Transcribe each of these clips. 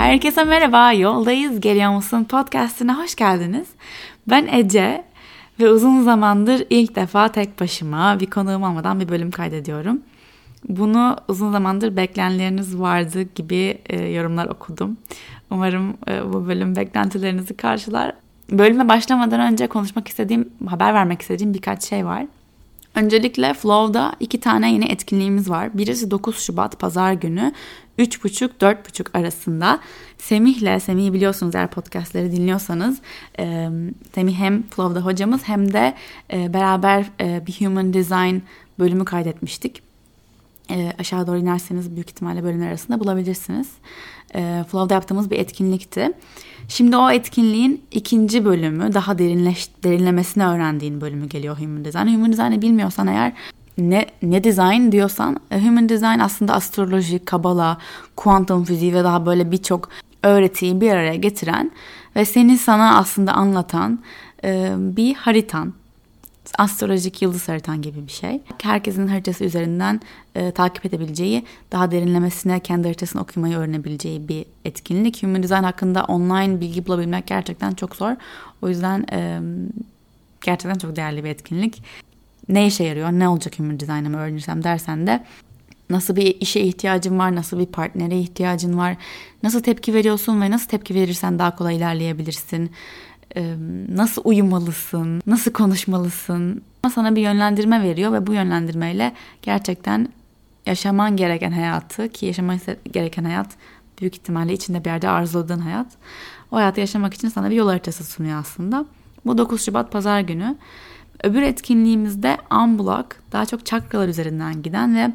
Herkese merhaba, yoldayız geliyor musun podcastine hoş geldiniz. Ben Ece ve uzun zamandır ilk defa tek başıma bir konuğum olmadan bir bölüm kaydediyorum. Bunu uzun zamandır beklenleriniz vardı gibi e, yorumlar okudum. Umarım e, bu bölüm beklentilerinizi karşılar. Bölüme başlamadan önce konuşmak istediğim, haber vermek istediğim birkaç şey var. Öncelikle Flow'da iki tane yeni etkinliğimiz var. Birisi 9 Şubat Pazar günü 3.30-4.30 arasında Semih'le, Semih'i biliyorsunuz eğer podcastleri dinliyorsanız e, Semih hem Flow'da hocamız hem de e, beraber e, bir Human Design bölümü kaydetmiştik. E, aşağı doğru inerseniz büyük ihtimalle bölümler arasında bulabilirsiniz. E, Flow'da yaptığımız bir etkinlikti. Şimdi o etkinliğin ikinci bölümü daha derinleş, derinlemesine öğrendiğin bölümü geliyor Human Design. Human Design'i bilmiyorsan eğer ne, ne design diyorsan e, Human Design aslında astroloji, kabala, kuantum fiziği ve daha böyle birçok öğretiyi bir araya getiren ve seni sana aslında anlatan e, bir haritan astrolojik yıldız haritan gibi bir şey. Herkesin haritası üzerinden e, takip edebileceği, daha derinlemesine kendi haritasını okumayı öğrenebileceği bir etkinlik. Human Design hakkında online bilgi bulabilmek gerçekten çok zor. O yüzden e, gerçekten çok değerli bir etkinlik. Ne işe yarıyor, ne olacak Human Design'ı öğrenirsem dersen de nasıl bir işe ihtiyacın var, nasıl bir partnere ihtiyacın var, nasıl tepki veriyorsun ve nasıl tepki verirsen daha kolay ilerleyebilirsin nasıl uyumalısın, nasıl konuşmalısın. Sana bir yönlendirme veriyor ve bu yönlendirmeyle gerçekten yaşaman gereken hayatı ki yaşaman gereken hayat büyük ihtimalle içinde bir yerde arzuladığın hayat. O hayatı yaşamak için sana bir yol haritası sunuyor aslında. Bu 9 Şubat pazar günü. Öbür etkinliğimizde Unblock daha çok çakralar üzerinden giden ve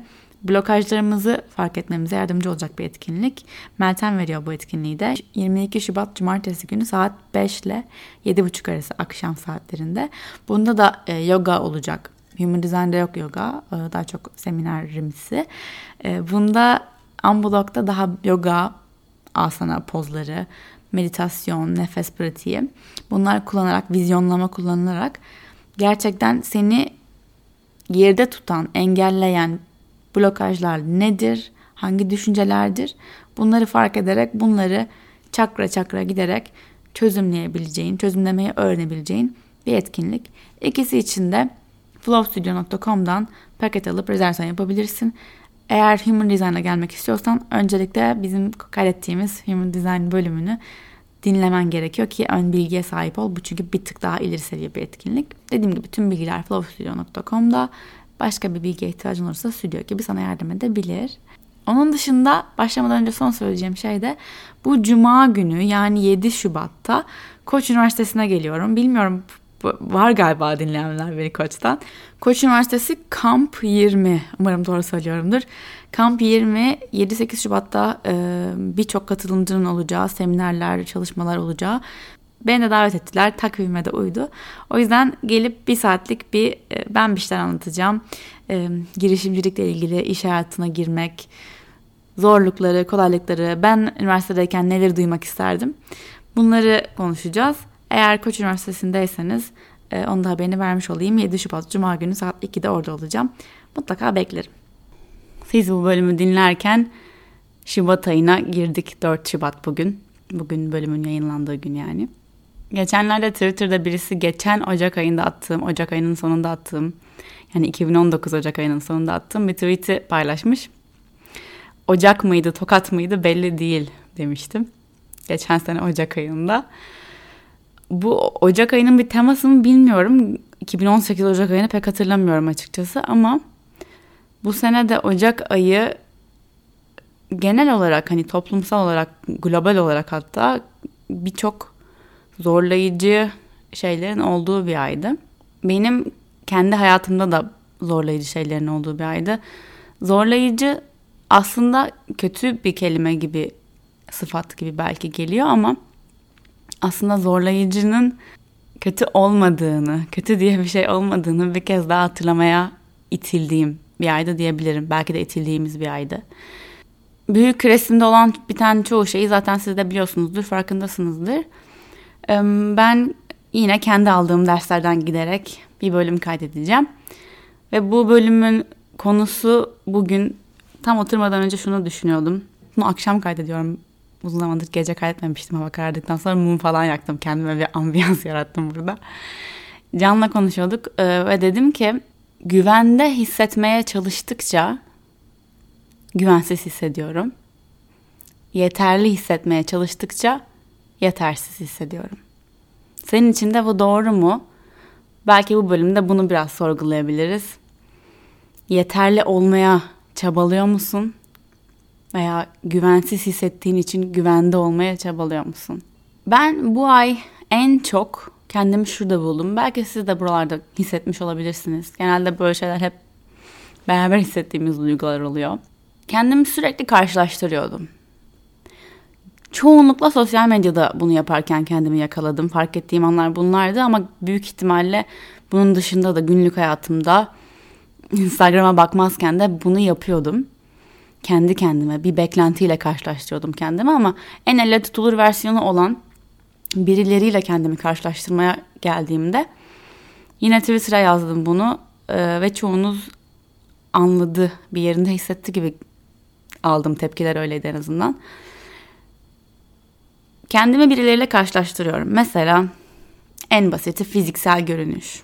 blokajlarımızı fark etmemize yardımcı olacak bir etkinlik. Meltem veriyor bu etkinliği de. 22 Şubat Cumartesi günü saat 5 ile 7.30 arası akşam saatlerinde. Bunda da e, yoga olacak. Human Design'da yok yoga. E, daha çok seminerimsi. E, bunda Unblock'ta daha yoga, asana pozları, meditasyon, nefes pratiği bunlar kullanarak, vizyonlama kullanılarak gerçekten seni yerde tutan, engelleyen blokajlar nedir, hangi düşüncelerdir bunları fark ederek bunları çakra çakra giderek çözümleyebileceğin, çözümlemeyi öğrenebileceğin bir etkinlik. İkisi için de flowstudio.com'dan paket alıp rezervasyon yapabilirsin. Eğer Human Design'a gelmek istiyorsan öncelikle bizim kaydettiğimiz Human Design bölümünü dinlemen gerekiyor ki ön bilgiye sahip ol. Bu çünkü bir tık daha ileri seviye bir etkinlik. Dediğim gibi tüm bilgiler flowstudio.com'da Başka bir bilgiye ihtiyacın olursa stüdyo gibi sana yardım edebilir. Onun dışında başlamadan önce son söyleyeceğim şey de bu cuma günü yani 7 Şubat'ta Koç Üniversitesi'ne geliyorum. Bilmiyorum var galiba dinleyenler beni Koç'tan. Koç Üniversitesi Kamp 20 umarım doğru söylüyorumdur. Kamp 20 7-8 Şubat'ta e, birçok katılımcının olacağı seminerler, çalışmalar olacağı Beni de davet ettiler. Takvime de uydu. O yüzden gelip bir saatlik bir e, ben bir şeyler anlatacağım. E, girişimcilikle ilgili iş hayatına girmek, zorlukları, kolaylıkları, ben üniversitedeyken neleri duymak isterdim. Bunları konuşacağız. Eğer Koç Üniversitesi'ndeyseniz e, onu da haberini vermiş olayım. 7 Şubat Cuma günü saat 2'de orada olacağım. Mutlaka beklerim. Siz bu bölümü dinlerken Şubat ayına girdik. 4 Şubat bugün. Bugün bölümün yayınlandığı gün yani. Geçenlerde Twitter'da birisi geçen Ocak ayında attığım, Ocak ayının sonunda attığım, yani 2019 Ocak ayının sonunda attığım bir tweet'i paylaşmış. Ocak mıydı, Tokat mıydı belli değil demiştim. Geçen sene Ocak ayında. Bu Ocak ayının bir temasını bilmiyorum. 2018 Ocak ayını pek hatırlamıyorum açıkçası ama bu sene de Ocak ayı genel olarak hani toplumsal olarak global olarak hatta birçok zorlayıcı şeylerin olduğu bir aydı. Benim kendi hayatımda da zorlayıcı şeylerin olduğu bir aydı. Zorlayıcı aslında kötü bir kelime gibi, sıfat gibi belki geliyor ama aslında zorlayıcının kötü olmadığını, kötü diye bir şey olmadığını bir kez daha hatırlamaya itildiğim bir ayda diyebilirim. Belki de itildiğimiz bir aydı. Büyük resimde olan bir tane çoğu şeyi zaten siz de biliyorsunuzdur, farkındasınızdır. Ben yine kendi aldığım derslerden giderek bir bölüm kaydedeceğim. Ve bu bölümün konusu bugün tam oturmadan önce şunu düşünüyordum. Bunu akşam kaydediyorum uzun zamandır gece kaydetmemiştim hava karardıktan sonra mum falan yaktım. Kendime bir ambiyans yarattım burada. Can'la konuşuyorduk e, ve dedim ki güvende hissetmeye çalıştıkça güvensiz hissediyorum. Yeterli hissetmeye çalıştıkça yetersiz hissediyorum. Senin için de bu doğru mu? Belki bu bölümde bunu biraz sorgulayabiliriz. Yeterli olmaya çabalıyor musun? Veya güvensiz hissettiğin için güvende olmaya çabalıyor musun? Ben bu ay en çok kendimi şurada buldum. Belki siz de buralarda hissetmiş olabilirsiniz. Genelde böyle şeyler hep beraber hissettiğimiz duygular oluyor. Kendimi sürekli karşılaştırıyordum. Çoğunlukla sosyal medyada bunu yaparken kendimi yakaladım. Fark ettiğim anlar bunlardı ama büyük ihtimalle bunun dışında da günlük hayatımda Instagram'a bakmazken de bunu yapıyordum. Kendi kendime bir beklentiyle karşılaştırıyordum kendimi ama en elle tutulur versiyonu olan birileriyle kendimi karşılaştırmaya geldiğimde yine Twitter'a yazdım bunu e, ve çoğunuz anladı bir yerinde hissetti gibi aldım tepkiler öyleydi en azından. Kendimi birileriyle karşılaştırıyorum. Mesela en basiti fiziksel görünüş.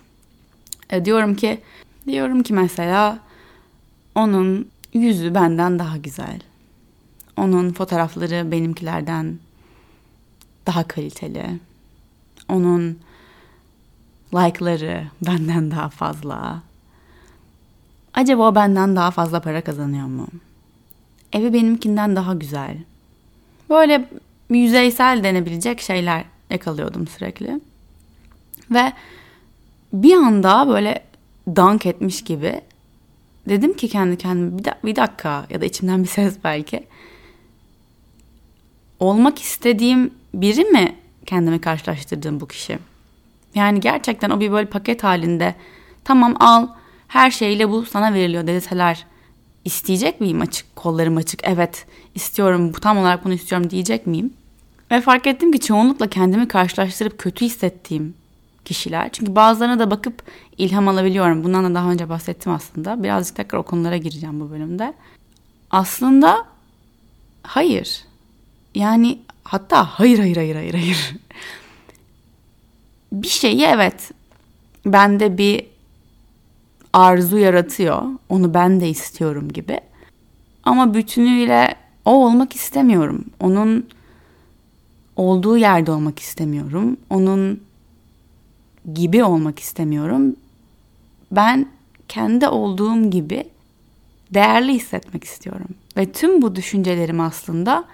E, diyorum ki diyorum ki mesela onun yüzü benden daha güzel. Onun fotoğrafları benimkilerden daha kaliteli. Onun like'ları benden daha fazla. Acaba o benden daha fazla para kazanıyor mu? Evi benimkinden daha güzel. Böyle yüzeysel denebilecek şeyler yakalıyordum sürekli. Ve bir anda böyle dank etmiş gibi dedim ki kendi kendime bir, da- bir dakika ya da içimden bir ses belki. Olmak istediğim biri mi kendimi karşılaştırdığım bu kişi? Yani gerçekten o bir böyle paket halinde tamam al her şeyle bu sana veriliyor deseler isteyecek miyim açık kollarım açık evet istiyorum bu tam olarak bunu istiyorum diyecek miyim? Ve fark ettim ki çoğunlukla kendimi karşılaştırıp kötü hissettiğim kişiler. Çünkü bazılarına da bakıp ilham alabiliyorum. Bundan da daha önce bahsettim aslında. Birazcık tekrar o konulara gireceğim bu bölümde. Aslında hayır. Yani hatta hayır hayır hayır hayır hayır. bir şeyi evet bende bir arzu yaratıyor. Onu ben de istiyorum gibi. Ama bütünüyle o olmak istemiyorum. Onun olduğu yerde olmak istemiyorum. Onun gibi olmak istemiyorum. Ben kendi olduğum gibi değerli hissetmek istiyorum. Ve tüm bu düşüncelerim aslında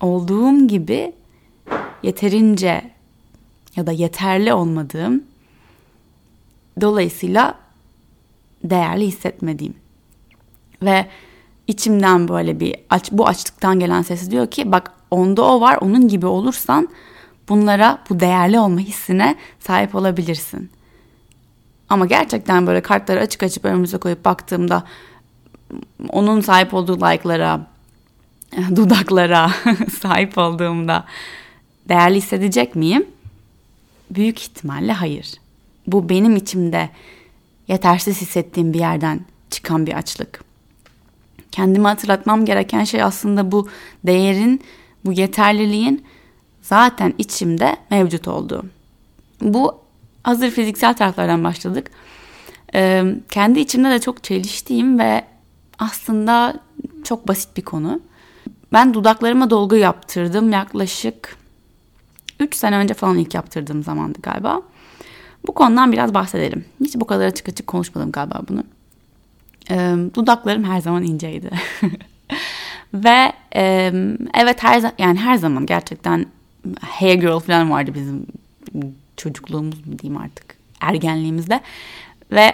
olduğum gibi yeterince ya da yeterli olmadığım dolayısıyla değerli hissetmediğim. Ve içimden böyle bir aç, bu açlıktan gelen ses diyor ki bak onda o var onun gibi olursan bunlara bu değerli olma hissine sahip olabilirsin. Ama gerçekten böyle kartları açık açıp önümüze koyup baktığımda onun sahip olduğu like'lara, dudaklara sahip olduğumda değerli hissedecek miyim? Büyük ihtimalle hayır. Bu benim içimde yetersiz hissettiğim bir yerden çıkan bir açlık. Kendime hatırlatmam gereken şey aslında bu değerin, bu yeterliliğin zaten içimde mevcut olduğu. Bu hazır fiziksel taraflardan başladık. Ee, kendi içimde de çok çeliştiğim ve aslında çok basit bir konu. Ben dudaklarıma dolgu yaptırdım yaklaşık 3 sene önce falan ilk yaptırdığım zamandı galiba. Bu konudan biraz bahsedelim. Hiç bu kadar açık açık konuşmadım galiba bunu. Ee, dudaklarım her zaman inceydi. Ve e, evet her yani her zaman gerçekten Hey Girl falan vardı bizim çocukluğumuz mu diyeyim artık ergenliğimizde. Ve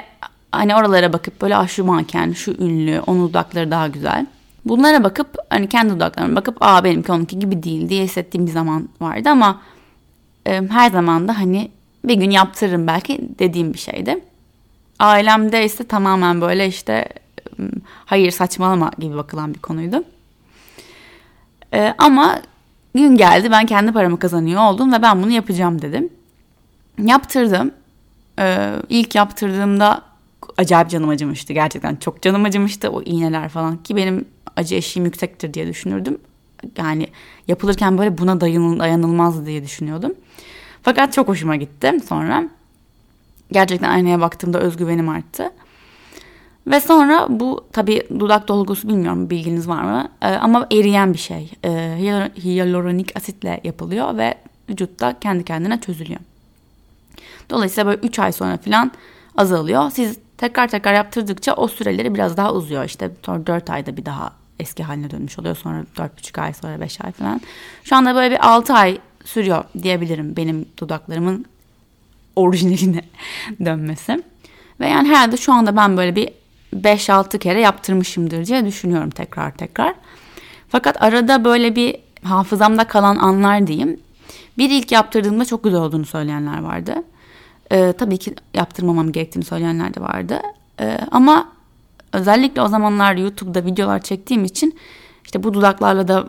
hani oralara bakıp böyle ah şu manken, şu ünlü, onun dudakları daha güzel. Bunlara bakıp hani kendi dudaklarıma bakıp aa benimki onunki gibi değil diye hissettiğim bir zaman vardı ama e, her zaman da hani bir gün yaptırırım belki dediğim bir şeydi. Ailemde ise tamamen böyle işte hayır saçmalama gibi bakılan bir konuydu. Ee, ama gün geldi ben kendi paramı kazanıyor oldum ve ben bunu yapacağım dedim. Yaptırdım. Ee, ilk yaptırdığımda acayip canım acımıştı gerçekten çok canım acımıştı o iğneler falan ki benim acı eşiğim yüksektir diye düşünürdüm. yani yapılırken böyle buna dayanıl, dayanılmaz diye düşünüyordum. Fakat çok hoşuma gitti sonra. Gerçekten aynaya baktığımda özgüvenim arttı. Ve sonra bu tabi dudak dolgusu bilmiyorum bilginiz var mı ee, ama eriyen bir şey. Ee, hyaluronik asitle yapılıyor ve vücutta kendi kendine çözülüyor. Dolayısıyla böyle 3 ay sonra falan azalıyor. Siz tekrar tekrar yaptırdıkça o süreleri biraz daha uzuyor. İşte 4 ayda bir daha eski haline dönmüş oluyor. Sonra 4,5 ay sonra 5 ay falan. Şu anda böyle bir 6 ay sürüyor diyebilirim benim dudaklarımın orijinaline dönmesi. Ve yani herhalde şu anda ben böyle bir 5-6 kere yaptırmışımdır diye düşünüyorum tekrar tekrar. Fakat arada böyle bir hafızamda kalan anlar diyeyim. Bir ilk yaptırdığımda çok güzel olduğunu söyleyenler vardı. Ee, tabii ki yaptırmamam gerektiğini söyleyenler de vardı. Ee, ama özellikle o zamanlar YouTube'da videolar çektiğim için işte bu dudaklarla da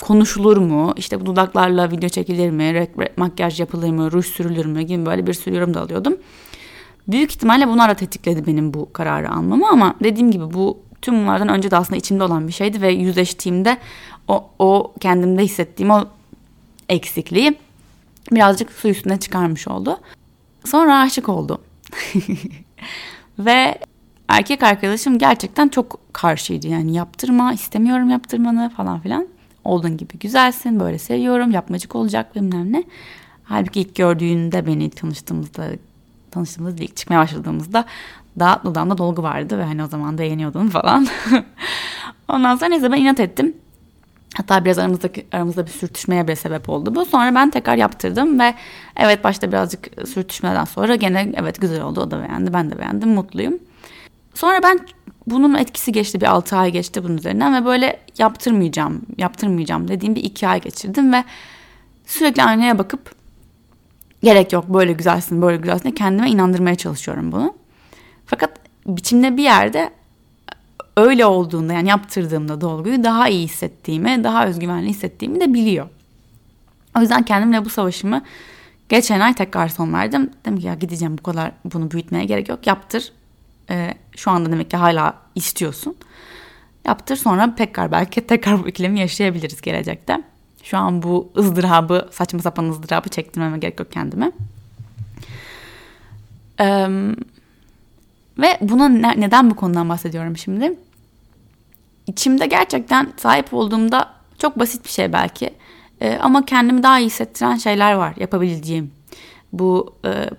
konuşulur mu? İşte bu dudaklarla video çekilir mi? Makyaj yapılır mı? Ruj sürülür mü? Gibi böyle bir sürü yorum da alıyordum. Büyük ihtimalle bunlar da tetikledi benim bu kararı almamı ama dediğim gibi bu tüm bunlardan önce de aslında içimde olan bir şeydi ve yüzleştiğimde o, o kendimde hissettiğim o eksikliği birazcık su üstüne çıkarmış oldu. Sonra aşık oldum. ve erkek arkadaşım gerçekten çok karşıydı. Yani yaptırma, istemiyorum yaptırmanı falan filan. Olduğun gibi güzelsin, böyle seviyorum, yapmacık olacak bilmem ne. Halbuki ilk gördüğünde beni tanıştığımızda, tanıştığımızda ilk çıkmaya başladığımızda daha dudağımda dolgu vardı ve hani o zaman da beğeniyordum falan. Ondan sonra neyse ben inat ettim. Hatta biraz aramızdaki, aramızda bir sürtüşmeye bile sebep oldu bu. Sonra ben tekrar yaptırdım ve evet başta birazcık sürtüşmeden sonra gene evet güzel oldu. O da beğendi, ben de beğendim, mutluyum. Sonra ben bunun etkisi geçti bir 6 ay geçti bunun üzerinden ve böyle yaptırmayacağım, yaptırmayacağım dediğim bir 2 ay geçirdim ve sürekli aynaya bakıp gerek yok böyle güzelsin, böyle güzelsin diye kendime inandırmaya çalışıyorum bunu. Fakat biçimde bir yerde öyle olduğunda yani yaptırdığımda dolguyu daha iyi hissettiğimi, daha özgüvenli hissettiğimi de biliyor. O yüzden kendimle bu savaşımı geçen ay tekrar son verdim. Dedim ki ya gideceğim bu kadar bunu büyütmeye gerek yok. Yaptır. Ee, şu anda demek ki hala istiyorsun. Yaptır sonra tekrar belki tekrar bu ikilemi yaşayabiliriz gelecekte. Şu an bu ızdırabı, saçma sapan ızdırabı çektirmeme gerek yok kendime. Ee, ve buna ne, neden bu konudan bahsediyorum şimdi? İçimde gerçekten sahip olduğumda çok basit bir şey belki. Ee, ama kendimi daha iyi hissettiren şeyler var yapabileceğim. Bu e,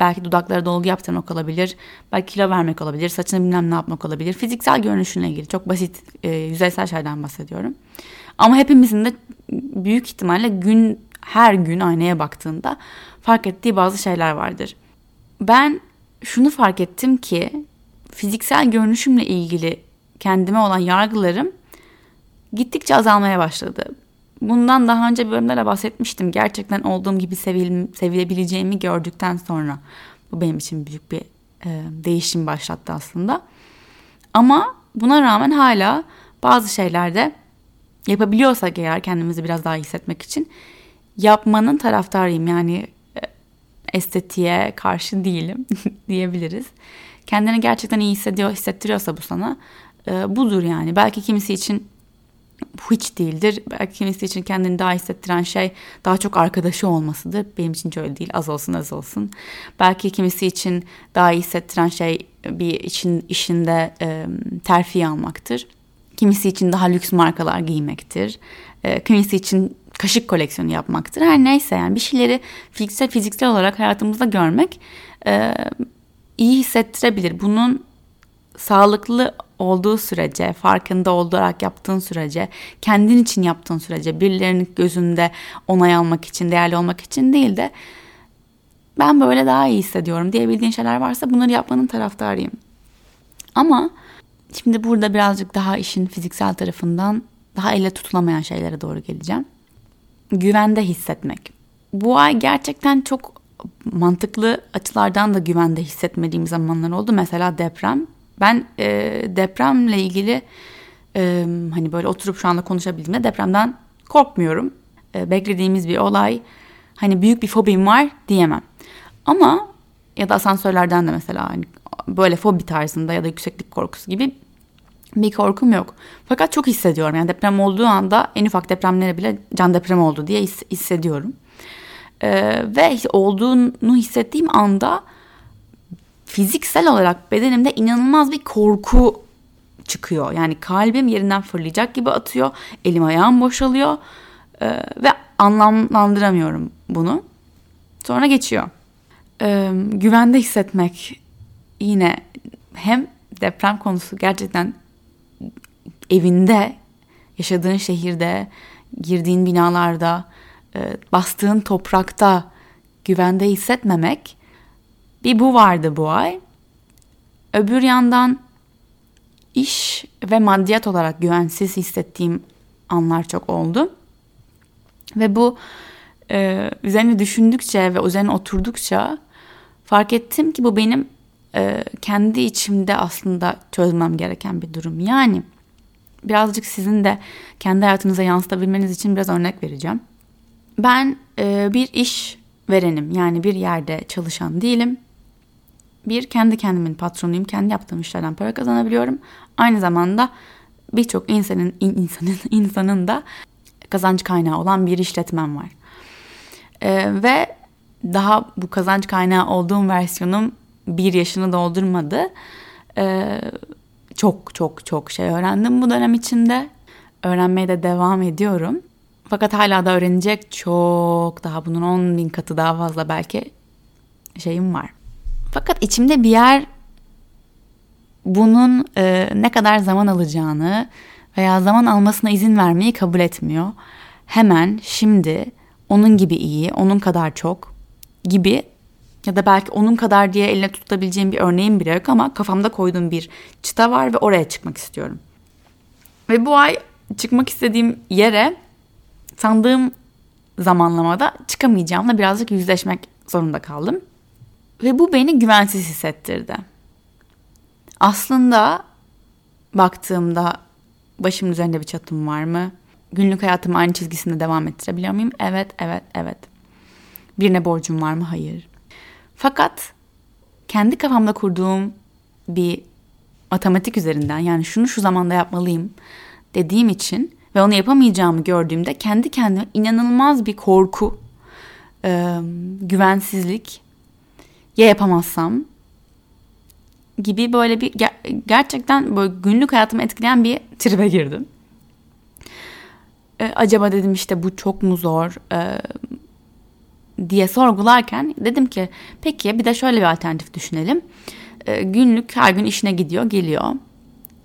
belki dudaklara dolgu yaptırmak olabilir. Belki kilo vermek olabilir. Saçını bilmem ne yapmak olabilir. Fiziksel görünüşüne ilgili çok basit e, yüzeysel şeylerden bahsediyorum. Ama hepimizin de büyük ihtimalle gün her gün aynaya baktığında fark ettiği bazı şeyler vardır. Ben şunu fark ettim ki fiziksel görünüşümle ilgili kendime olan yargılarım gittikçe azalmaya başladı. Bundan daha önce de bahsetmiştim. Gerçekten olduğum gibi sevil, sevilebileceğimi gördükten sonra bu benim için büyük bir e, değişim başlattı aslında. Ama buna rağmen hala bazı şeylerde yapabiliyorsak eğer kendimizi biraz daha iyi hissetmek için yapmanın taraftarıyım. Yani estetiğe karşı değilim diyebiliriz. Kendini gerçekten iyi hissediyor, hissettiriyorsa bu sana e, budur yani. Belki kimisi için hiç değildir. Belki kimisi için kendini daha hissettiren şey daha çok arkadaşı olmasıdır. Benim için öyle değil. Az olsun az olsun. Belki kimisi için daha iyi hissettiren şey bir için işinde e, terfi almaktır. Kimisi için daha lüks markalar giymektir. E, kimisi için kaşık koleksiyonu yapmaktır. Her neyse yani bir şeyleri fiziksel fiziksel olarak hayatımızda görmek e, iyi hissettirebilir. Bunun sağlıklı olduğu sürece, farkında olarak yaptığın sürece, kendin için yaptığın sürece, birilerinin gözünde onay almak için, değerli olmak için değil de ben böyle daha iyi hissediyorum diyebildiğin şeyler varsa bunları yapmanın taraftarıyım. Ama şimdi burada birazcık daha işin fiziksel tarafından daha elle tutulamayan şeylere doğru geleceğim güvende hissetmek. Bu ay gerçekten çok mantıklı açılardan da güvende hissetmediğim zamanlar oldu. Mesela deprem. Ben e, depremle ilgili e, hani böyle oturup şu anda konuşabildiğimde depremden korkmuyorum. E, beklediğimiz bir olay. Hani büyük bir fobim var diyemem. Ama ya da asansörlerden de mesela hani böyle fobi tarzında ya da yükseklik korkusu gibi bir korkum yok. Fakat çok hissediyorum. Yani deprem olduğu anda en ufak depremlere bile can deprem oldu diye hissediyorum. Ee, ve olduğunu hissettiğim anda fiziksel olarak bedenimde inanılmaz bir korku çıkıyor. Yani kalbim yerinden fırlayacak gibi atıyor. Elim ayağım boşalıyor. Ee, ve anlamlandıramıyorum bunu. Sonra geçiyor. Ee, güvende hissetmek yine hem deprem konusu gerçekten evinde, yaşadığın şehirde, girdiğin binalarda, e, bastığın toprakta güvende hissetmemek bir bu vardı bu ay. Öbür yandan iş ve maddiyat olarak güvensiz hissettiğim anlar çok oldu. Ve bu e, üzerine düşündükçe ve üzerine oturdukça fark ettim ki bu benim e, kendi içimde aslında çözmem gereken bir durum. Yani birazcık sizin de kendi hayatınıza yansıtabilmeniz için biraz örnek vereceğim. Ben e, bir iş verenim yani bir yerde çalışan değilim. Bir kendi kendimin patronuyum. Kendi yaptığım işlerden para kazanabiliyorum. Aynı zamanda birçok insanın insanın insanın da kazanç kaynağı olan bir işletmem var. Ee, ve daha bu kazanç kaynağı olduğum versiyonum bir yaşını doldurmadı. Ee, çok çok çok şey öğrendim bu dönem içinde. Öğrenmeye de devam ediyorum. Fakat hala da öğrenecek çok daha bunun 10 bin katı daha fazla belki şeyim var. Fakat içimde bir yer bunun e, ne kadar zaman alacağını veya zaman almasına izin vermeyi kabul etmiyor. Hemen şimdi onun gibi iyi, onun kadar çok gibi ya da belki onun kadar diye eline tutabileceğim bir örneğim bile yok ama kafamda koyduğum bir çıta var ve oraya çıkmak istiyorum. Ve bu ay çıkmak istediğim yere sandığım zamanlamada çıkamayacağımla birazcık yüzleşmek zorunda kaldım. Ve bu beni güvensiz hissettirdi. Aslında baktığımda başımın üzerinde bir çatım var mı? Günlük hayatımı aynı çizgisinde devam ettirebiliyor muyum? Evet, evet, evet. Birine borcum var mı? Hayır. Fakat kendi kafamda kurduğum bir matematik üzerinden yani şunu şu zamanda yapmalıyım dediğim için ve onu yapamayacağımı gördüğümde kendi kendime inanılmaz bir korku, e, güvensizlik ya yapamazsam? gibi böyle bir ger- gerçekten böyle günlük hayatımı etkileyen bir tribe girdim. E, acaba? dedim işte bu çok mu zor? E, diye sorgularken dedim ki peki bir de şöyle bir alternatif düşünelim. E, günlük her gün işine gidiyor geliyor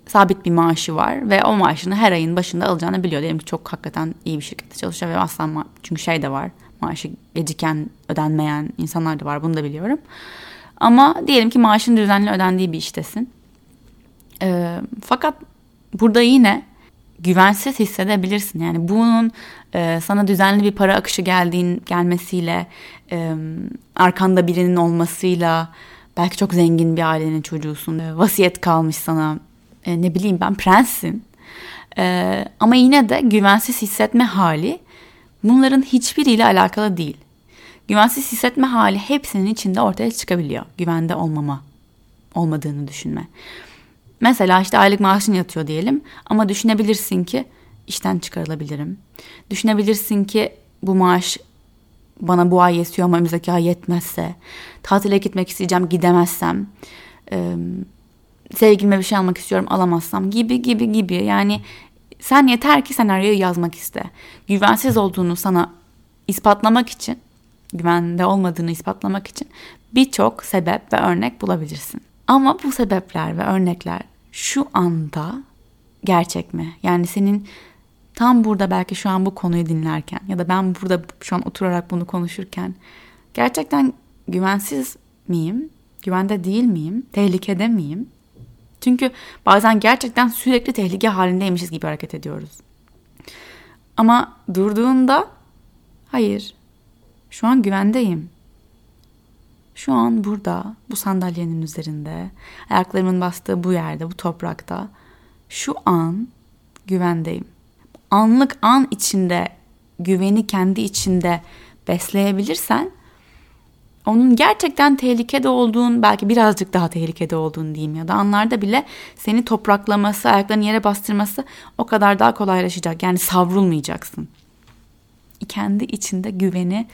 sabit bir maaşı var ve o maaşını her ayın başında alacağını biliyor. Diyelim ki çok hakikaten iyi bir şirkette çalışıyor ve asla çünkü şey de var maaşı geciken ödenmeyen insanlar da var bunu da biliyorum. Ama diyelim ki maaşın düzenli ödendiği bir iştesin. E, fakat burada yine güvensiz hissedebilirsin. Yani bunun e, sana düzenli bir para akışı geldiğin gelmesiyle, e, arkanda birinin olmasıyla, belki çok zengin bir ailenin çocuğusun, e, vasiyet kalmış sana, e, ne bileyim ben prenssin. E, ama yine de güvensiz hissetme hali bunların hiçbiriyle alakalı değil. Güvensiz hissetme hali hepsinin içinde ortaya çıkabiliyor. Güvende olmama, olmadığını düşünme. Mesela işte aylık maaşın yatıyor diyelim ama düşünebilirsin ki işten çıkarılabilirim. Düşünebilirsin ki bu maaş bana bu ay yetiyor ama önümüzdeki ay yetmezse, tatile gitmek isteyeceğim gidemezsem, sevgilime bir şey almak istiyorum alamazsam gibi gibi gibi yani sen yeter ki senaryoyu yazmak iste. Güvensiz olduğunu sana ispatlamak için, güvende olmadığını ispatlamak için birçok sebep ve örnek bulabilirsin. Ama bu sebepler ve örnekler şu anda gerçek mi? Yani senin tam burada belki şu an bu konuyu dinlerken ya da ben burada şu an oturarak bunu konuşurken gerçekten güvensiz miyim? Güvende değil miyim? Tehlikede miyim? Çünkü bazen gerçekten sürekli tehlike halindeymişiz gibi hareket ediyoruz. Ama durduğunda hayır şu an güvendeyim. Şu an burada bu sandalyenin üzerinde ayaklarımın bastığı bu yerde bu toprakta şu an güvendeyim. Anlık an içinde güveni kendi içinde besleyebilirsen onun gerçekten tehlikede olduğun, belki birazcık daha tehlikede olduğunu diyeyim ya da anlarda bile seni topraklaması, ayaklarını yere bastırması o kadar daha kolaylaşacak. Yani savrulmayacaksın. Kendi içinde güveni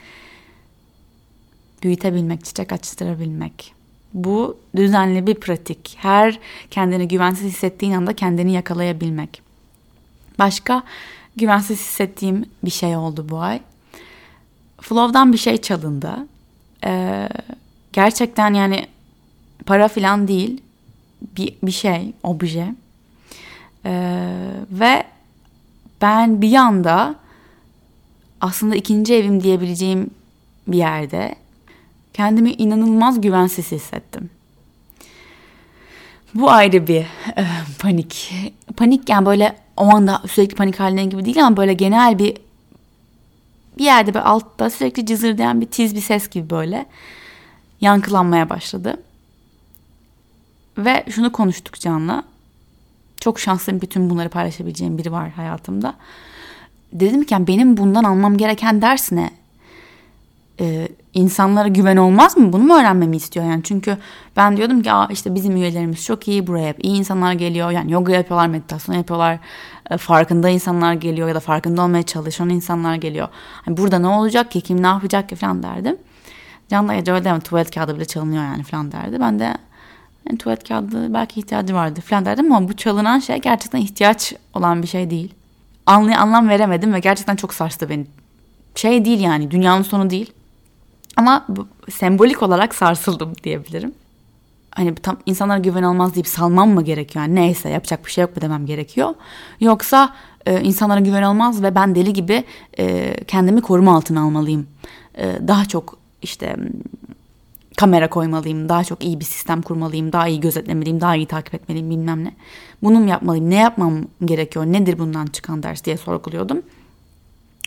büyütebilmek, çiçek açtırabilmek. Bu düzenli bir pratik. Her kendini güvensiz hissettiğin anda kendini yakalayabilmek. Başka güvensiz hissettiğim bir şey oldu bu ay. Flow'dan bir şey çalındı. Ee, gerçekten yani para filan değil. Bir, bir şey, obje. Ee, ve ben bir anda aslında ikinci evim diyebileceğim bir yerde kendimi inanılmaz güvensiz hissettim. Bu ayrı bir e, panik. Panik yani böyle o anda sürekli panik haline gibi değil ama böyle genel bir bir yerde bir altta sürekli cızırdayan bir tiz bir ses gibi böyle yankılanmaya başladı. Ve şunu konuştuk Can'la. Çok şanslıyım bütün bunları paylaşabileceğim biri var hayatımda. Dedim ki yani benim bundan almam gereken ders ne? Ee, insanlara güven olmaz mı? Bunu mu öğrenmemi istiyor yani? Çünkü ben diyordum ki Aa, işte bizim üyelerimiz çok iyi buraya hep iyi insanlar geliyor. Yani yoga yapıyorlar, meditasyon yapıyorlar. E, farkında insanlar geliyor ya da farkında olmaya çalışan insanlar geliyor. Hani burada ne olacak ki? Kim ne yapacak ki falan derdim. Can da öyle deme tuvalet kağıdı bile çalınıyor yani falan derdi. Ben de yani tuvalet kağıdı belki ihtiyacı vardı falan derdim ama bu çalınan şey gerçekten ihtiyaç olan bir şey değil. Anlay anlam veremedim ve gerçekten çok sarstı beni. Şey değil yani dünyanın sonu değil ama bu, sembolik olarak sarsıldım diyebilirim. Hani tam insanlara güven olmaz deyip salmam mı gerekiyor? Yani neyse yapacak bir şey yok mu demem gerekiyor. Yoksa e, insanlara güven olmaz ve ben deli gibi e, kendimi koruma altına almalıyım. E, daha çok işte kamera koymalıyım, daha çok iyi bir sistem kurmalıyım, daha iyi gözetlemeliyim, daha iyi takip etmeliyim bilmem ne. Bunu mu yapmalıyım, ne yapmam gerekiyor, nedir bundan çıkan ders diye sorguluyordum.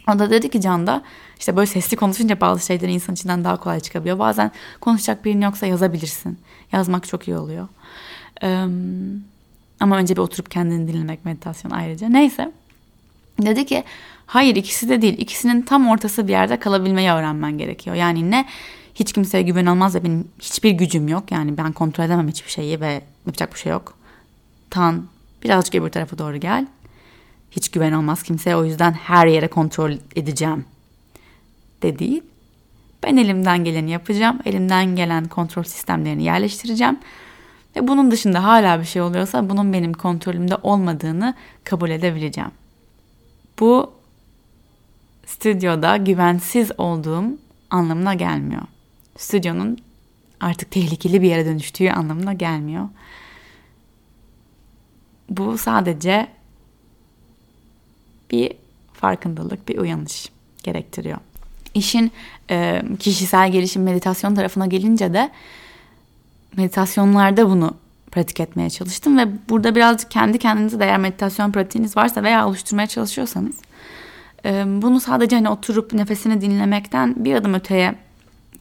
O da dedi ki Can da işte böyle sesli konuşunca bazı şeyler insan içinden daha kolay çıkabiliyor. Bazen konuşacak birin yoksa yazabilirsin. Yazmak çok iyi oluyor. Ee, ama önce bir oturup kendini dinlemek meditasyon ayrıca. Neyse. Dedi ki hayır ikisi de değil. İkisinin tam ortası bir yerde kalabilmeyi öğrenmen gerekiyor. Yani ne hiç kimseye güven olmaz ve benim hiçbir gücüm yok. Yani ben kontrol edemem hiçbir şeyi ve yapacak bir şey yok. Tan birazcık öbür tarafa doğru gel. Hiç güven olmaz kimseye o yüzden her yere kontrol edeceğim de. Ben elimden geleni yapacağım. Elimden gelen kontrol sistemlerini yerleştireceğim. Ve bunun dışında hala bir şey oluyorsa bunun benim kontrolümde olmadığını kabul edebileceğim. Bu stüdyoda güvensiz olduğum anlamına gelmiyor. Stüdyonun artık tehlikeli bir yere dönüştüğü anlamına gelmiyor. Bu sadece bir farkındalık, bir uyanış gerektiriyor. İşin e, kişisel gelişim meditasyon tarafına gelince de meditasyonlarda bunu pratik etmeye çalıştım ve burada birazcık kendi kendinize de eğer meditasyon pratiğiniz varsa veya oluşturmaya çalışıyorsanız e, bunu sadece hani oturup nefesini dinlemekten bir adım öteye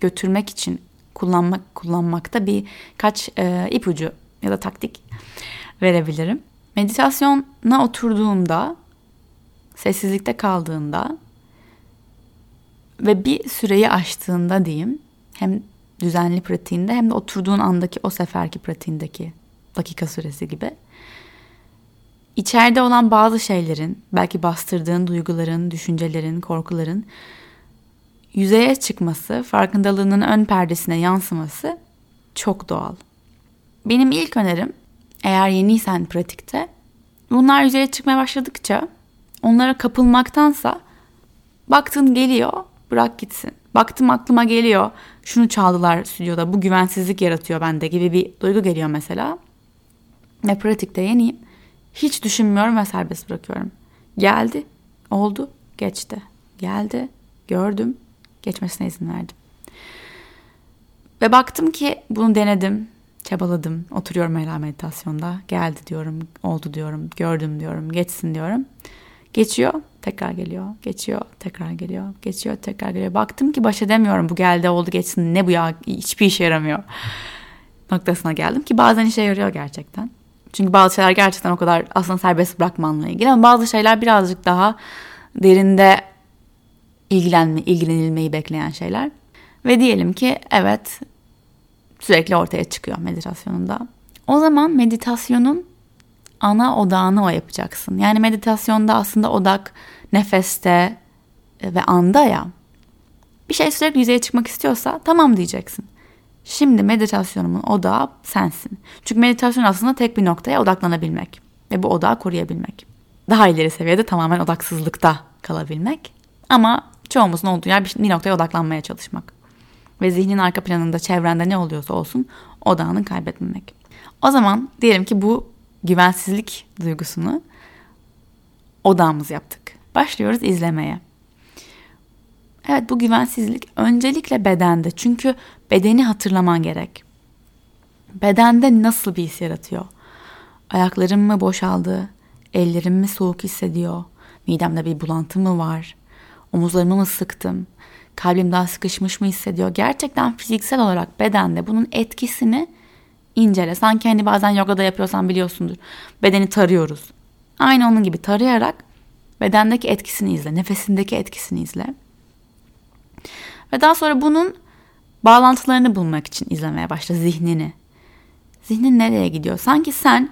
götürmek için kullanmak kullanmakta birkaç e, ipucu ya da taktik verebilirim. Meditasyona oturduğunda sessizlikte kaldığında ve bir süreyi aştığında diyeyim hem düzenli pratiğinde hem de oturduğun andaki o seferki pratiğindeki dakika süresi gibi içeride olan bazı şeylerin belki bastırdığın duyguların, düşüncelerin, korkuların yüzeye çıkması, farkındalığının ön perdesine yansıması çok doğal. Benim ilk önerim eğer yeniysen pratikte bunlar yüzeye çıkmaya başladıkça onlara kapılmaktansa baktın geliyor bırak gitsin. Baktım aklıma geliyor şunu çaldılar stüdyoda bu güvensizlik yaratıyor bende gibi bir duygu geliyor mesela. Ve pratikte yeniyim. Hiç düşünmüyorum ve serbest bırakıyorum. Geldi, oldu, geçti. Geldi, gördüm, geçmesine izin verdim. Ve baktım ki bunu denedim, çabaladım. Oturuyorum hala meditasyonda. Geldi diyorum, oldu diyorum, gördüm diyorum, geçsin diyorum. Geçiyor, tekrar geliyor, geçiyor, tekrar geliyor, geçiyor, tekrar geliyor. Baktım ki baş edemiyorum bu geldi oldu geçsin ne bu ya hiçbir işe yaramıyor noktasına geldim ki bazen işe yarıyor gerçekten. Çünkü bazı şeyler gerçekten o kadar aslında serbest bırakmanla ilgili ama bazı şeyler birazcık daha derinde ilgilenme, ilgilenilmeyi bekleyen şeyler. Ve diyelim ki evet sürekli ortaya çıkıyor meditasyonunda. O zaman meditasyonun ana odağını o yapacaksın. Yani meditasyonda aslında odak nefeste ve anda ya. Bir şey sürekli yüzeye çıkmak istiyorsa tamam diyeceksin. Şimdi meditasyonumun odağı sensin. Çünkü meditasyon aslında tek bir noktaya odaklanabilmek ve bu odağı koruyabilmek. Daha ileri seviyede tamamen odaksızlıkta kalabilmek. Ama çoğumuzun olduğu yer bir noktaya odaklanmaya çalışmak. Ve zihnin arka planında çevrende ne oluyorsa olsun odağını kaybetmemek. O zaman diyelim ki bu güvensizlik duygusunu odağımız yaptık. Başlıyoruz izlemeye. Evet bu güvensizlik öncelikle bedende. Çünkü bedeni hatırlaman gerek. Bedende nasıl bir his yaratıyor? Ayaklarım mı boşaldı? Ellerim mi soğuk hissediyor? Midemde bir bulantı mı var? Omuzlarımı mı sıktım? Kalbim daha sıkışmış mı hissediyor? Gerçekten fiziksel olarak bedende bunun etkisini incele. Sanki hani bazen yogada yapıyorsan biliyorsundur. Bedeni tarıyoruz. Aynı onun gibi tarayarak bedendeki etkisini izle. Nefesindeki etkisini izle. Ve daha sonra bunun bağlantılarını bulmak için izlemeye başla zihnini. Zihnin nereye gidiyor? Sanki sen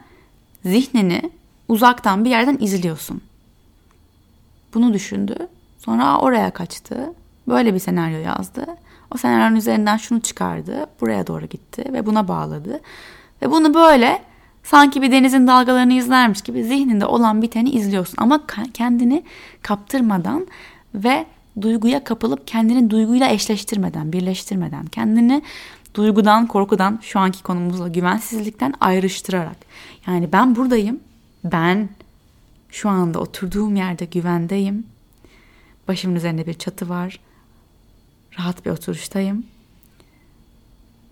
zihnini uzaktan bir yerden izliyorsun. Bunu düşündü. Sonra oraya kaçtı. Böyle bir senaryo yazdı. O senaryonun üzerinden şunu çıkardı. Buraya doğru gitti ve buna bağladı. Ve bunu böyle sanki bir denizin dalgalarını izlermiş gibi zihninde olan biteni izliyorsun. Ama kendini kaptırmadan ve duyguya kapılıp kendini duyguyla eşleştirmeden, birleştirmeden, kendini duygudan, korkudan, şu anki konumuzla güvensizlikten ayrıştırarak. Yani ben buradayım, ben şu anda oturduğum yerde güvendeyim. Başımın üzerinde bir çatı var. Rahat bir oturuştayım.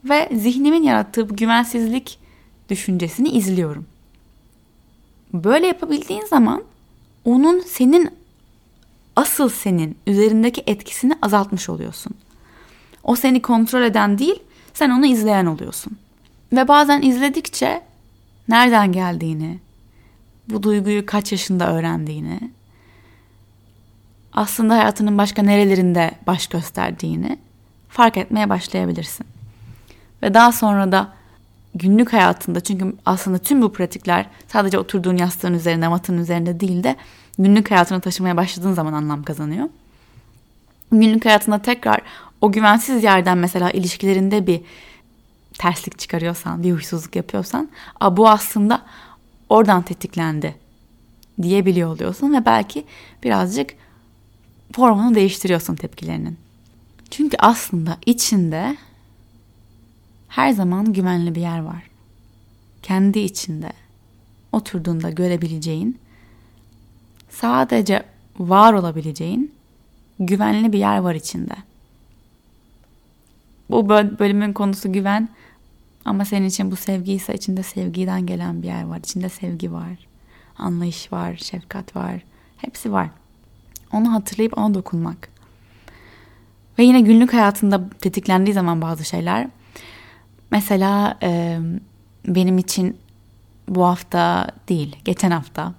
Ve zihnimin yarattığı bu güvensizlik düşüncesini izliyorum. Böyle yapabildiğin zaman onun senin asıl senin üzerindeki etkisini azaltmış oluyorsun. O seni kontrol eden değil, sen onu izleyen oluyorsun. Ve bazen izledikçe nereden geldiğini, bu duyguyu kaç yaşında öğrendiğini, aslında hayatının başka nerelerinde baş gösterdiğini fark etmeye başlayabilirsin. Ve daha sonra da günlük hayatında çünkü aslında tüm bu pratikler sadece oturduğun yastığın üzerinde, matın üzerinde değil de günlük hayatına taşımaya başladığın zaman anlam kazanıyor. Günlük hayatında tekrar o güvensiz yerden mesela ilişkilerinde bir terslik çıkarıyorsan, bir huysuzluk yapıyorsan, a bu aslında oradan tetiklendi diyebiliyor oluyorsun ve belki birazcık formunu değiştiriyorsun tepkilerinin. Çünkü aslında içinde her zaman güvenli bir yer var. Kendi içinde oturduğunda görebileceğin, sadece var olabileceğin güvenli bir yer var içinde. Bu bölümün konusu güven ama senin için bu sevgi ise içinde sevgiden gelen bir yer var. İçinde sevgi var, anlayış var, şefkat var. Hepsi var. Onu hatırlayıp ona dokunmak. Ve yine günlük hayatında tetiklendiği zaman bazı şeyler. Mesela e, benim için bu hafta değil, geçen hafta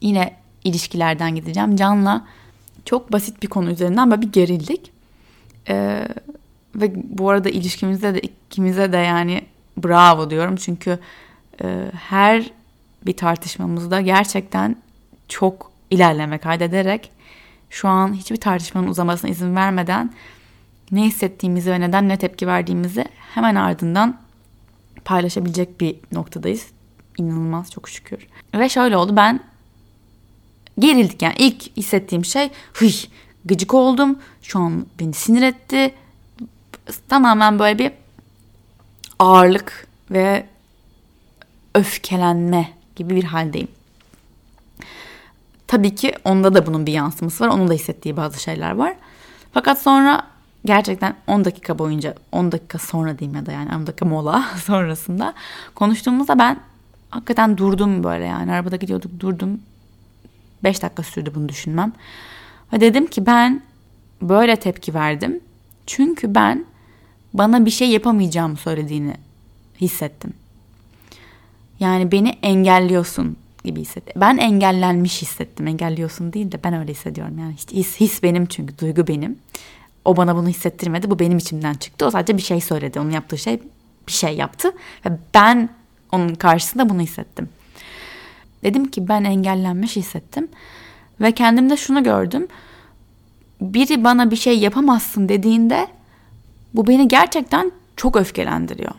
yine ilişkilerden gideceğim. Can'la çok basit bir konu üzerinden böyle bir gerildik. Ee, ve bu arada ilişkimizde de ikimize de yani bravo diyorum. Çünkü e, her bir tartışmamızda gerçekten çok ilerleme kaydederek şu an hiçbir tartışmanın uzamasına izin vermeden ne hissettiğimizi ve neden ne tepki verdiğimizi hemen ardından paylaşabilecek bir noktadayız. İnanılmaz çok şükür. Ve şöyle oldu ben gerildik yani ilk hissettiğim şey hıy gıcık oldum şu an beni sinir etti tamamen böyle bir ağırlık ve öfkelenme gibi bir haldeyim. Tabii ki onda da bunun bir yansıması var. Onun da hissettiği bazı şeyler var. Fakat sonra gerçekten 10 dakika boyunca 10 dakika sonra diyeyim ya da yani 10 dakika mola sonrasında konuştuğumuzda ben hakikaten durdum böyle yani arabada gidiyorduk durdum 5 dakika sürdü bunu düşünmem. Ve dedim ki ben böyle tepki verdim. Çünkü ben bana bir şey yapamayacağımı söylediğini hissettim. Yani beni engelliyorsun gibi hissettim. Ben engellenmiş hissettim. Engelliyorsun değil de ben öyle hissediyorum. Yani his, his benim çünkü duygu benim. O bana bunu hissettirmedi. Bu benim içimden çıktı. O sadece bir şey söyledi. Onun yaptığı şey bir şey yaptı. Ve ben onun karşısında bunu hissettim. Dedim ki ben engellenmiş hissettim. Ve kendimde şunu gördüm. Biri bana bir şey yapamazsın dediğinde bu beni gerçekten çok öfkelendiriyor.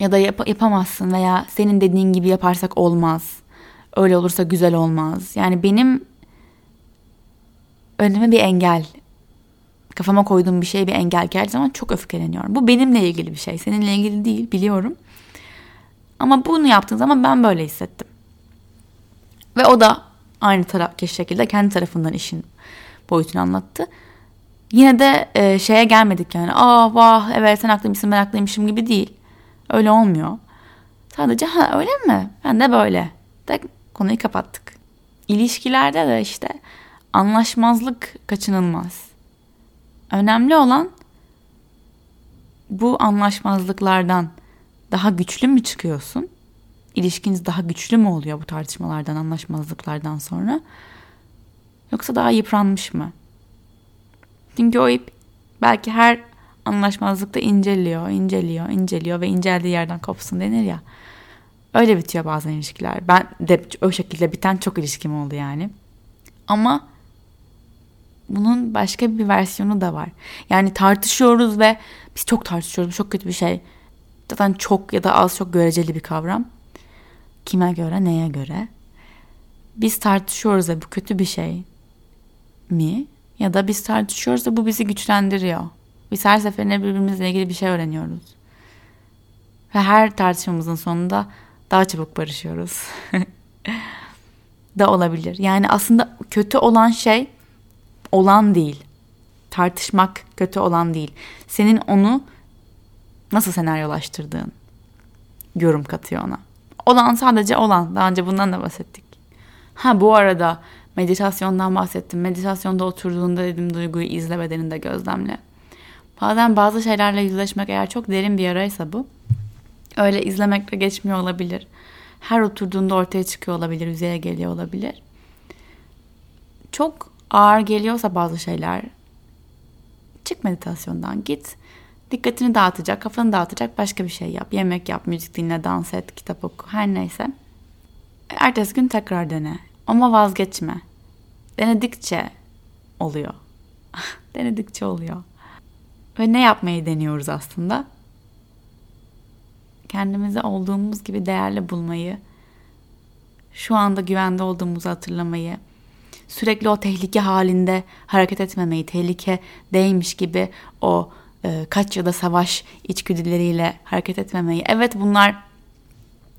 Ya da yap- yapamazsın veya senin dediğin gibi yaparsak olmaz. Öyle olursa güzel olmaz. Yani benim önüme bir engel kafama koyduğum bir şey bir engel geldiği zaman çok öfkeleniyorum. Bu benimle ilgili bir şey. Seninle ilgili değil biliyorum. Ama bunu yaptığın zaman ben böyle hissettim. Ve o da aynı taraf şekilde kendi tarafından işin boyutunu anlattı. Yine de e, şeye gelmedik yani. Aa vah evet sen haklıymışsın ben haklıymışım gibi değil. Öyle olmuyor. Sadece ha öyle mi? Ben de böyle. De konuyu kapattık. İlişkilerde de işte anlaşmazlık kaçınılmaz. Önemli olan bu anlaşmazlıklardan daha güçlü mü çıkıyorsun? İlişkiniz daha güçlü mü oluyor bu tartışmalardan, anlaşmazlıklardan sonra? Yoksa daha yıpranmış mı? Çünkü o ip belki her anlaşmazlıkta inceliyor, inceliyor, inceliyor ve inceldiği yerden kopsun denir ya. Öyle bitiyor bazen ilişkiler. Ben de o şekilde biten çok ilişkim oldu yani. Ama bunun başka bir versiyonu da var. Yani tartışıyoruz ve biz çok tartışıyoruz. Çok kötü bir şey. Zaten çok ya da az çok göreceli bir kavram. Kime göre, neye göre? Biz tartışıyoruz ve bu kötü bir şey mi? Ya da biz tartışıyoruz ve bu bizi güçlendiriyor. Biz her seferinde birbirimizle ilgili bir şey öğreniyoruz. Ve her tartışmamızın sonunda daha çabuk barışıyoruz. da olabilir. Yani aslında kötü olan şey olan değil. Tartışmak kötü olan değil. Senin onu nasıl senaryolaştırdığın yorum katıyor ona. Olan sadece olan. Daha önce bundan da bahsettik. Ha bu arada meditasyondan bahsettim. Meditasyonda oturduğunda dedim duyguyu izle bedeninde gözlemle. Bazen bazı şeylerle yüzleşmek eğer çok derin bir yaraysa bu. Öyle izlemekle geçmiyor olabilir. Her oturduğunda ortaya çıkıyor olabilir, yüzeye geliyor olabilir. Çok ağır geliyorsa bazı şeyler çık meditasyondan git. Dikkatini dağıtacak, kafanı dağıtacak başka bir şey yap. Yemek yap, müzik dinle, dans et, kitap oku her neyse. Ertesi gün tekrar dene. Ama vazgeçme. Denedikçe oluyor. Denedikçe oluyor. Ve ne yapmayı deniyoruz aslında? Kendimizi olduğumuz gibi değerli bulmayı, şu anda güvende olduğumuzu hatırlamayı, sürekli o tehlike halinde hareket etmemeyi, tehlike değmiş gibi o e, kaç ya da savaş içgüdüleriyle hareket etmemeyi. Evet bunlar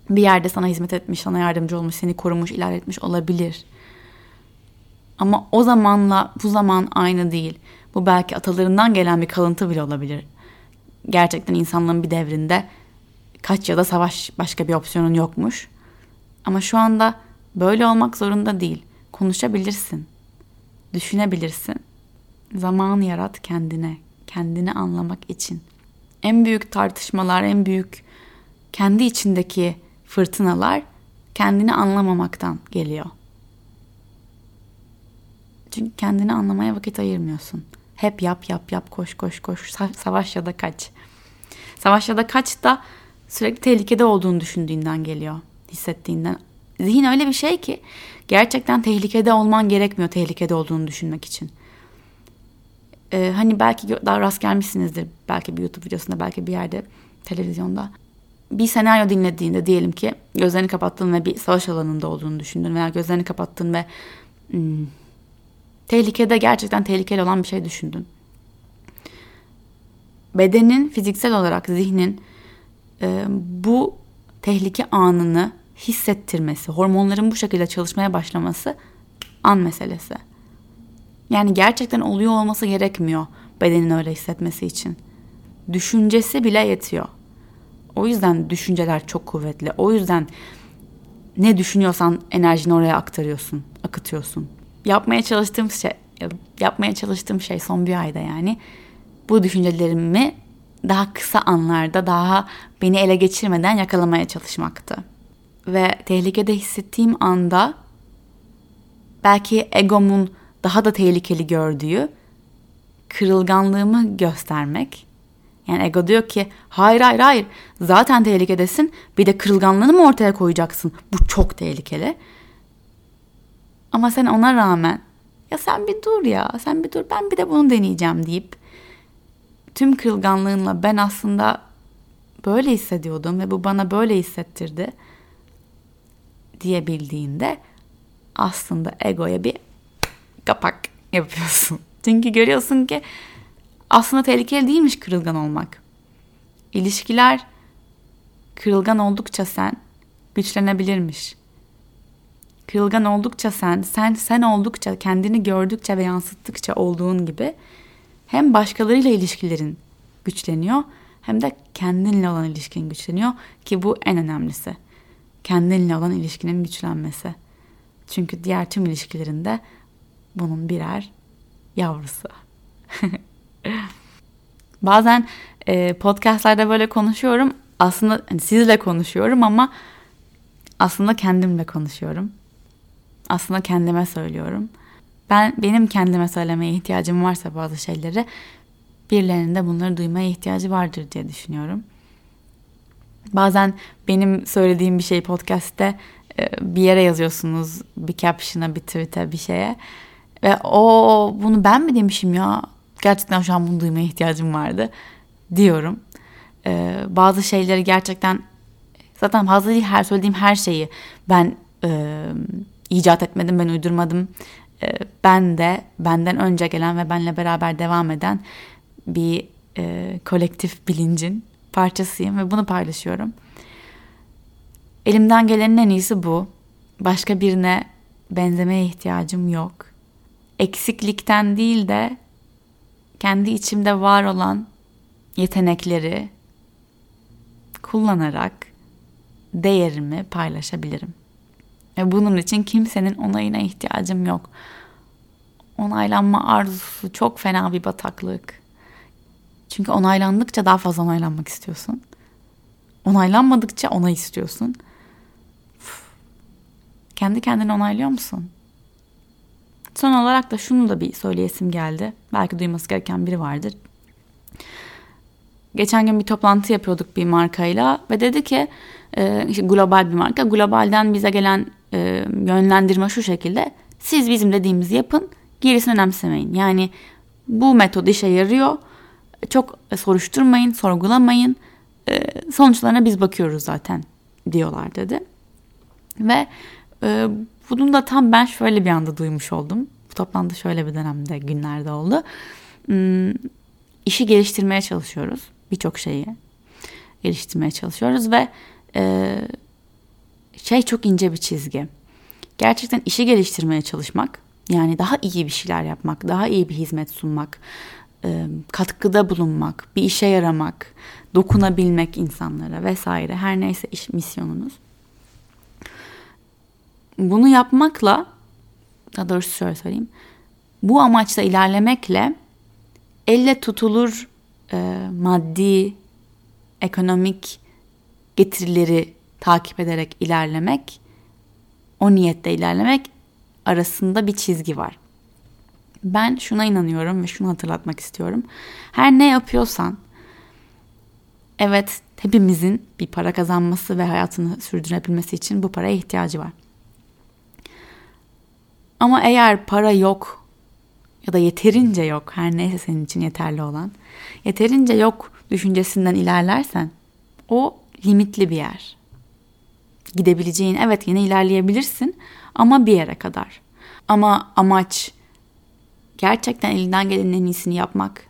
bir yerde sana hizmet etmiş, sana yardımcı olmuş, seni korumuş, ilerletmiş olabilir. Ama o zamanla bu zaman aynı değil. Bu belki atalarından gelen bir kalıntı bile olabilir. Gerçekten insanlığın bir devrinde kaç ya da savaş başka bir opsiyonun yokmuş. Ama şu anda böyle olmak zorunda değil. Konuşabilirsin. Düşünebilirsin. Zaman yarat kendine. Kendini anlamak için. En büyük tartışmalar, en büyük kendi içindeki fırtınalar kendini anlamamaktan geliyor. Çünkü kendini anlamaya vakit ayırmıyorsun. Hep yap yap yap koş koş koş savaş ya da kaç. Savaş ya da kaç da sürekli tehlikede olduğunu düşündüğünden geliyor. Hissettiğinden. Zihin öyle bir şey ki gerçekten tehlikede olman gerekmiyor tehlikede olduğunu düşünmek için. Ee, hani belki daha rast gelmişsinizdir belki bir YouTube videosunda belki bir yerde televizyonda. Bir senaryo dinlediğinde diyelim ki gözlerini kapattın ve bir savaş alanında olduğunu düşündün veya gözlerini kapattın ve hmm, tehlikede gerçekten tehlikeli olan bir şey düşündün. Bedenin fiziksel olarak zihnin e, bu tehlike anını hissettirmesi, hormonların bu şekilde çalışmaya başlaması an meselesi. Yani gerçekten oluyor olması gerekmiyor bedenin öyle hissetmesi için. Düşüncesi bile yetiyor. O yüzden düşünceler çok kuvvetli. O yüzden ne düşünüyorsan enerjini oraya aktarıyorsun, akıtıyorsun. Yapmaya çalıştığım şey, yapmaya çalıştığım şey son bir ayda yani bu düşüncelerimi daha kısa anlarda daha beni ele geçirmeden yakalamaya çalışmaktı ve tehlikede hissettiğim anda belki egomun daha da tehlikeli gördüğü kırılganlığımı göstermek. Yani ego diyor ki hayır hayır hayır zaten tehlikedesin bir de kırılganlığını mı ortaya koyacaksın? Bu çok tehlikeli. Ama sen ona rağmen ya sen bir dur ya sen bir dur ben bir de bunu deneyeceğim deyip tüm kırılganlığınla ben aslında böyle hissediyordum ve bu bana böyle hissettirdi diyebildiğinde aslında egoya bir kapak yapıyorsun. Çünkü görüyorsun ki aslında tehlikeli değilmiş kırılgan olmak. İlişkiler kırılgan oldukça sen güçlenebilirmiş. Kırılgan oldukça sen, sen sen oldukça, kendini gördükçe ve yansıttıkça olduğun gibi hem başkalarıyla ilişkilerin güçleniyor hem de kendinle olan ilişkin güçleniyor ki bu en önemlisi. Kendinle olan ilişkinin güçlenmesi. Çünkü diğer tüm ilişkilerinde bunun birer yavrusu. Bazen e, podcastlerde böyle konuşuyorum. Aslında hani sizle konuşuyorum ama aslında kendimle konuşuyorum. Aslında kendime söylüyorum. Ben benim kendime söylemeye ihtiyacım varsa bazı şeyleri birilerinin de bunları duymaya ihtiyacı vardır diye düşünüyorum. Bazen benim söylediğim bir şey podcast'te e, bir yere yazıyorsunuz bir caption'a bir tweet'e bir şeye ve o bunu ben mi demişim ya gerçekten şu an bunu duymaya ihtiyacım vardı diyorum. Ee, bazı şeyleri gerçekten zaten fazla değil her söylediğim her şeyi ben e, icat etmedim ben uydurmadım. E, ben de benden önce gelen ve benle beraber devam eden bir e, kolektif bilincin parçasıyım ve bunu paylaşıyorum. Elimden gelenin en iyisi bu. Başka birine benzemeye ihtiyacım yok. Eksiklikten değil de kendi içimde var olan yetenekleri kullanarak değerimi paylaşabilirim. Ve bunun için kimsenin onayına ihtiyacım yok. Onaylanma arzusu çok fena bir bataklık. Çünkü onaylandıkça daha fazla onaylanmak istiyorsun. Onaylanmadıkça onay istiyorsun. Uf. Kendi kendini onaylıyor musun? Son olarak da şunu da bir söyleyesim geldi. Belki duyması gereken biri vardır. Geçen gün bir toplantı yapıyorduk bir markayla ve dedi ki e, işte global bir marka. Globalden bize gelen e, yönlendirme şu şekilde. Siz bizim dediğimizi yapın, gerisini önemsemeyin. Yani bu metod işe yarıyor. Çok soruşturmayın, sorgulamayın. E, sonuçlarına biz bakıyoruz zaten diyorlar dedi. Ve e, bunun da tam ben şöyle bir anda duymuş oldum. Bu toplantı şöyle bir dönemde, günlerde oldu. Hmm, işi geliştirmeye çalışıyoruz. Birçok şeyi geliştirmeye çalışıyoruz ve e, şey çok ince bir çizgi. Gerçekten işi geliştirmeye çalışmak, yani daha iyi bir şeyler yapmak, daha iyi bir hizmet sunmak, e, katkıda bulunmak, bir işe yaramak, dokunabilmek insanlara vesaire her neyse iş misyonunuz. Bunu yapmakla daha doğrusu şöyle söyleyeyim. Bu amaçla ilerlemekle elle tutulur e, maddi, ekonomik getirileri takip ederek ilerlemek, o niyette ilerlemek arasında bir çizgi var. Ben şuna inanıyorum ve şunu hatırlatmak istiyorum. Her ne yapıyorsan, evet hepimizin bir para kazanması ve hayatını sürdürebilmesi için bu paraya ihtiyacı var. Ama eğer para yok ya da yeterince yok her neyse senin için yeterli olan yeterince yok düşüncesinden ilerlersen o limitli bir yer. Gidebileceğin evet yine ilerleyebilirsin ama bir yere kadar. Ama amaç gerçekten elinden gelenin en iyisini yapmak,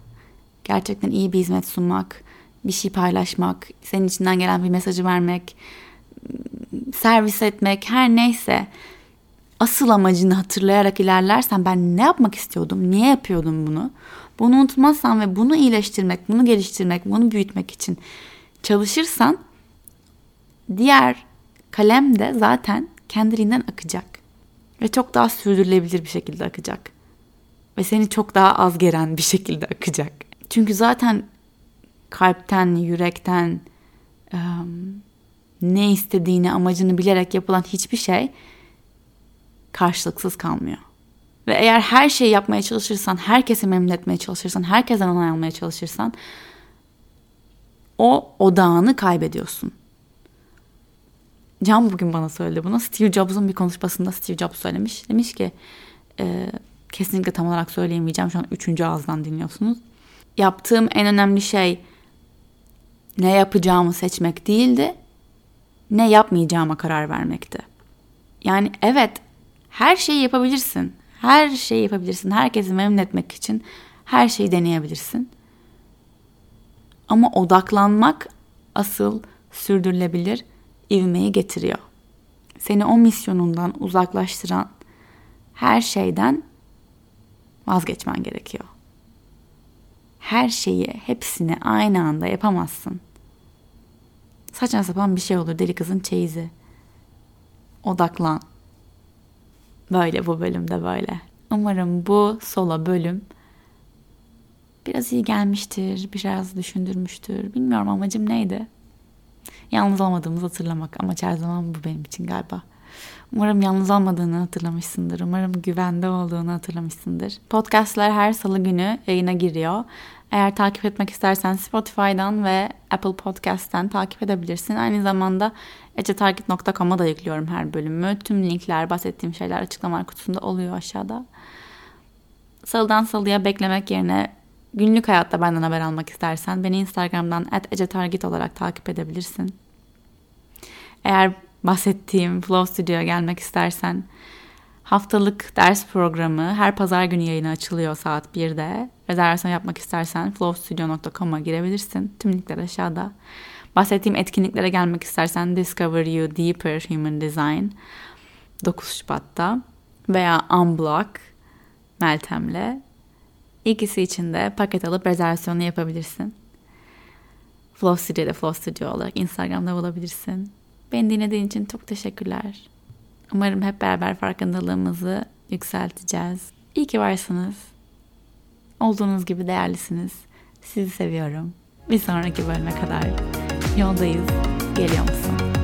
gerçekten iyi bir hizmet sunmak, bir şey paylaşmak, senin içinden gelen bir mesajı vermek, servis etmek her neyse asıl amacını hatırlayarak ilerlersen ben ne yapmak istiyordum, niye yapıyordum bunu? Bunu unutmazsan ve bunu iyileştirmek, bunu geliştirmek, bunu büyütmek için çalışırsan diğer kalem de zaten kendiliğinden akacak. Ve çok daha sürdürülebilir bir şekilde akacak. Ve seni çok daha az geren bir şekilde akacak. Çünkü zaten kalpten, yürekten ne istediğini, amacını bilerek yapılan hiçbir şey karşılıksız kalmıyor. Ve eğer her şeyi yapmaya çalışırsan, herkesi memnun etmeye çalışırsan, herkesten onay almaya çalışırsan o odağını kaybediyorsun. Can bugün bana söyledi bunu. Steve Jobs'un bir konuşmasında Steve Jobs söylemiş. Demiş ki e, kesinlikle tam olarak söyleyemeyeceğim. Şu an üçüncü ağızdan dinliyorsunuz. Yaptığım en önemli şey ne yapacağımı seçmek değildi. Ne yapmayacağıma karar vermekti. Yani evet her şeyi yapabilirsin. Her şeyi yapabilirsin. Herkesi memnun etmek için her şeyi deneyebilirsin. Ama odaklanmak asıl sürdürülebilir ivmeyi getiriyor. Seni o misyonundan uzaklaştıran her şeyden vazgeçmen gerekiyor. Her şeyi, hepsini aynı anda yapamazsın. Saçma sapan bir şey olur deli kızın çeyizi. Odaklan. Böyle bu bölümde böyle. Umarım bu solo bölüm biraz iyi gelmiştir, biraz düşündürmüştür. Bilmiyorum amacım neydi? Yalnız olmadığımızı hatırlamak. Amaç her zaman bu benim için galiba. Umarım yalnız olmadığını hatırlamışsındır. Umarım güvende olduğunu hatırlamışsındır. Podcastler her salı günü yayına giriyor. Eğer takip etmek istersen Spotify'dan ve Apple Podcast'ten takip edebilirsin. Aynı zamanda ecetarget.com'a da yüklüyorum her bölümü. Tüm linkler, bahsettiğim şeyler açıklamalar kutusunda oluyor aşağıda. Salıdan salıya beklemek yerine günlük hayatta benden haber almak istersen beni Instagram'dan @ecetarget olarak takip edebilirsin. Eğer bahsettiğim Flow Studio'ya gelmek istersen haftalık ders programı her pazar günü yayına açılıyor saat 1'de. Rezervasyon yapmak istersen flowstudio.com'a girebilirsin. Tüm linkler aşağıda. Bahsettiğim etkinliklere gelmek istersen Discover You Deeper Human Design 9 Şubat'ta veya Unblock Meltem'le İkisi için de paket alıp rezervasyonu yapabilirsin. Flow Studio'da Flow Studio olarak Instagram'da bulabilirsin. Beni dinlediğin için çok teşekkürler. Umarım hep beraber farkındalığımızı yükselteceğiz. İyi ki varsınız. Olduğunuz gibi değerlisiniz. Sizi seviyorum. Bir sonraki bölüme kadar yoldayız. Geliyor musun?